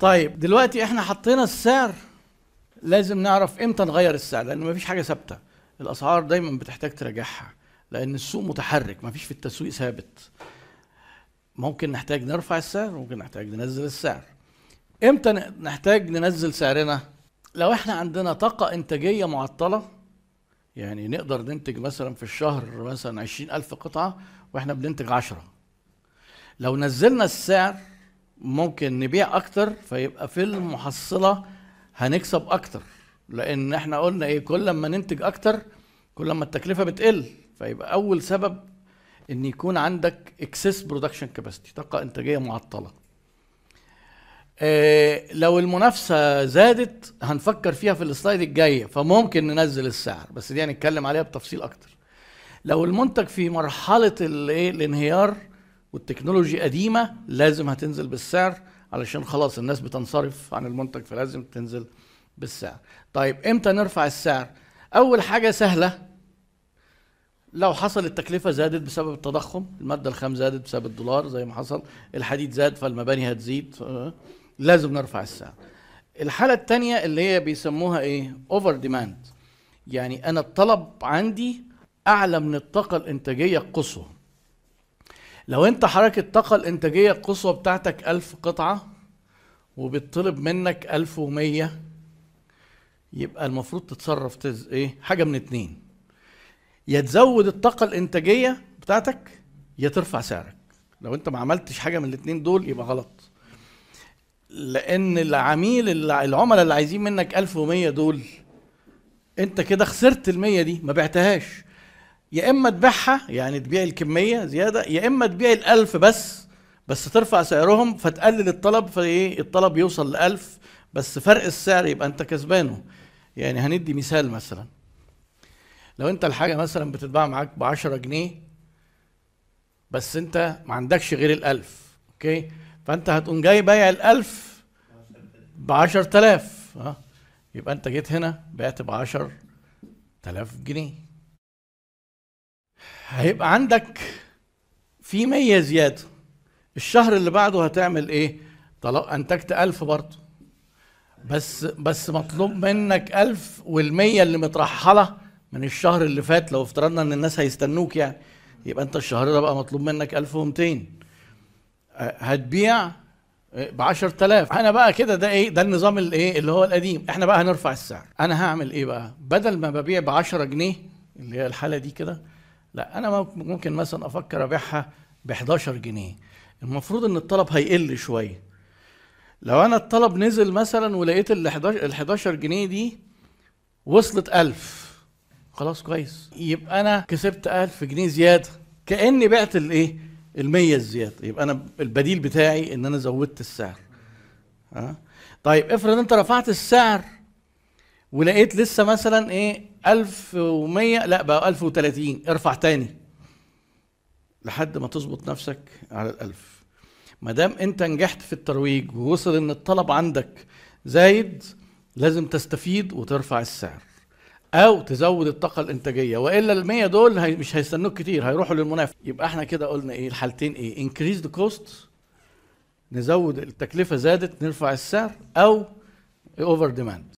طيب دلوقتي إحنا حطينا السعر لازم نعرف إمتى نغير السعر لأن مفيش حاجة ثابتة. الأسعار دايما بتحتاج تراجعها لأن السوق متحرك مفيش في التسويق ثابت. ممكن نحتاج نرفع السعر ممكن نحتاج ننزل السعر. إمتى نحتاج ننزل سعرنا؟ لو إحنا عندنا طاقة إنتاجية معطلة يعني نقدر ننتج مثلا في الشهر مثلا عشرين ألف قطعة وإحنا بننتج عشرة. لو نزلنا السعر ممكن نبيع أكتر فيبقى في المحصلة هنكسب أكتر. لأن إحنا قلنا إيه كل ما ننتج أكتر كل ما التكلفة بتقل. فيبقى أول سبب إن يكون عندك excess production capacity طاقة إنتاجية معطلة. آه، لو المنافسة زادت هنفكر فيها في ال slide الجايه فممكن ننزل السعر. بس دي هنتكلم عليها بتفصيل أكتر. لو المنتج في مرحلة الايه الانهيار وال technology قديمة لازم هتنزل بالسعر علشان خلاص الناس بتنصرف عن المنتج فلازم تنزل بالسعر. طيب إمتى نرفع السعر؟ أول حاجة سهلة. لو حصل التكلفة زادت بسبب التضخم المادة الخام زادت بسبب الدولار زي ما حصل الحديد زاد فالمباني هتزيد لازم نرفع السعر. الحالة التانية اللي هي بيسموها إيه؟ over demand يعني أنا الطلب عندي أعلى من الطاقة الإنتاجية القصوى لو انت حركة الطاقة الإنتاجية القصوى بتاعتك ألف قطعة وبيطلب منك ألف ومية يبقى المفروض تتصرف تز... إيه؟ حاجة من اتنين. يا تزود الطاقة الإنتاجية بتاعتك يا ترفع سعرك. لو أنت ما عملتش حاجة من الاتنين دول يبقى غلط. لأن العميل الع- العملاء اللي عايزين منك 1100 دول أنت كده خسرت المية دي ما بعتهاش. يا إما تبيعها يعني تبيع الكمية زيادة يا إما تبيع الألف بس بس ترفع سعرهم فتقلل الطلب فإيه الطلب يوصل لألف بس فرق السعر يبقى أنت كسبانه. يعني هندي مثال مثلا. لو أنت الحاجة مثلا بتتباع معاك ب 10 جنيه بس أنت ما عندكش غير الألف أوكي؟ فأنت هتقوم جاي بايع الألف ب 10000 آه يبقى أنت جيت هنا بعت ب 10000 جنيه. هيبقى عندك في 100 زيادة. الشهر اللي بعده هتعمل إيه؟ طلع أنتجت 1000 برضه. بس بس مطلوب منك ألف والمية اللي مترحلة من الشهر اللي فات لو افترضنا إن الناس هيستنوك يعني. يبقى أنت الشهر ده بقى مطلوب منك 1200 أه، هتبيع ب 10000 أنا بقى كده ده إيه؟ ده النظام الايه اللي هو القديم. إحنا بقى هنرفع السعر. أنا هعمل إيه بقى؟ بدل ما ببيع ب 10 جنيه اللي هي الحالة دي كده لا أنا ممكن- مثلا أفكر أبيعها ب 11 جنيه. المفروض إن الطلب هيقل شوية. لو أنا الطلب نزل مثلا ولقيت ال 11 ال 11 جنيه دي وصلت 1000 خلاص كويس. يبقى أنا كسبت 1000 جنيه زيادة. كأني بعت الايه ال 100 الزيادة. يبقى أنا البديل بتاعي إن أنا زودت السعر. ها؟ طيب افرض أنت رفعت السعر ولقيت لسه مثلا إيه 1100 لا بقى 1030 ارفع تاني. لحد ما تظبط نفسك على الألف. ما دام أنت نجحت في الترويج ووصل إن الطلب عندك زايد لازم تستفيد وترفع السعر أو تزود الطاقة الإنتاجية. وإلا ال100 دول هي مش هيستنوك كتير هيروحوا للمنافس يبقى إحنا كده قلنا إيه الحالتين إيه increase the cost نزود التكلفة زادت نرفع السعر أو over demand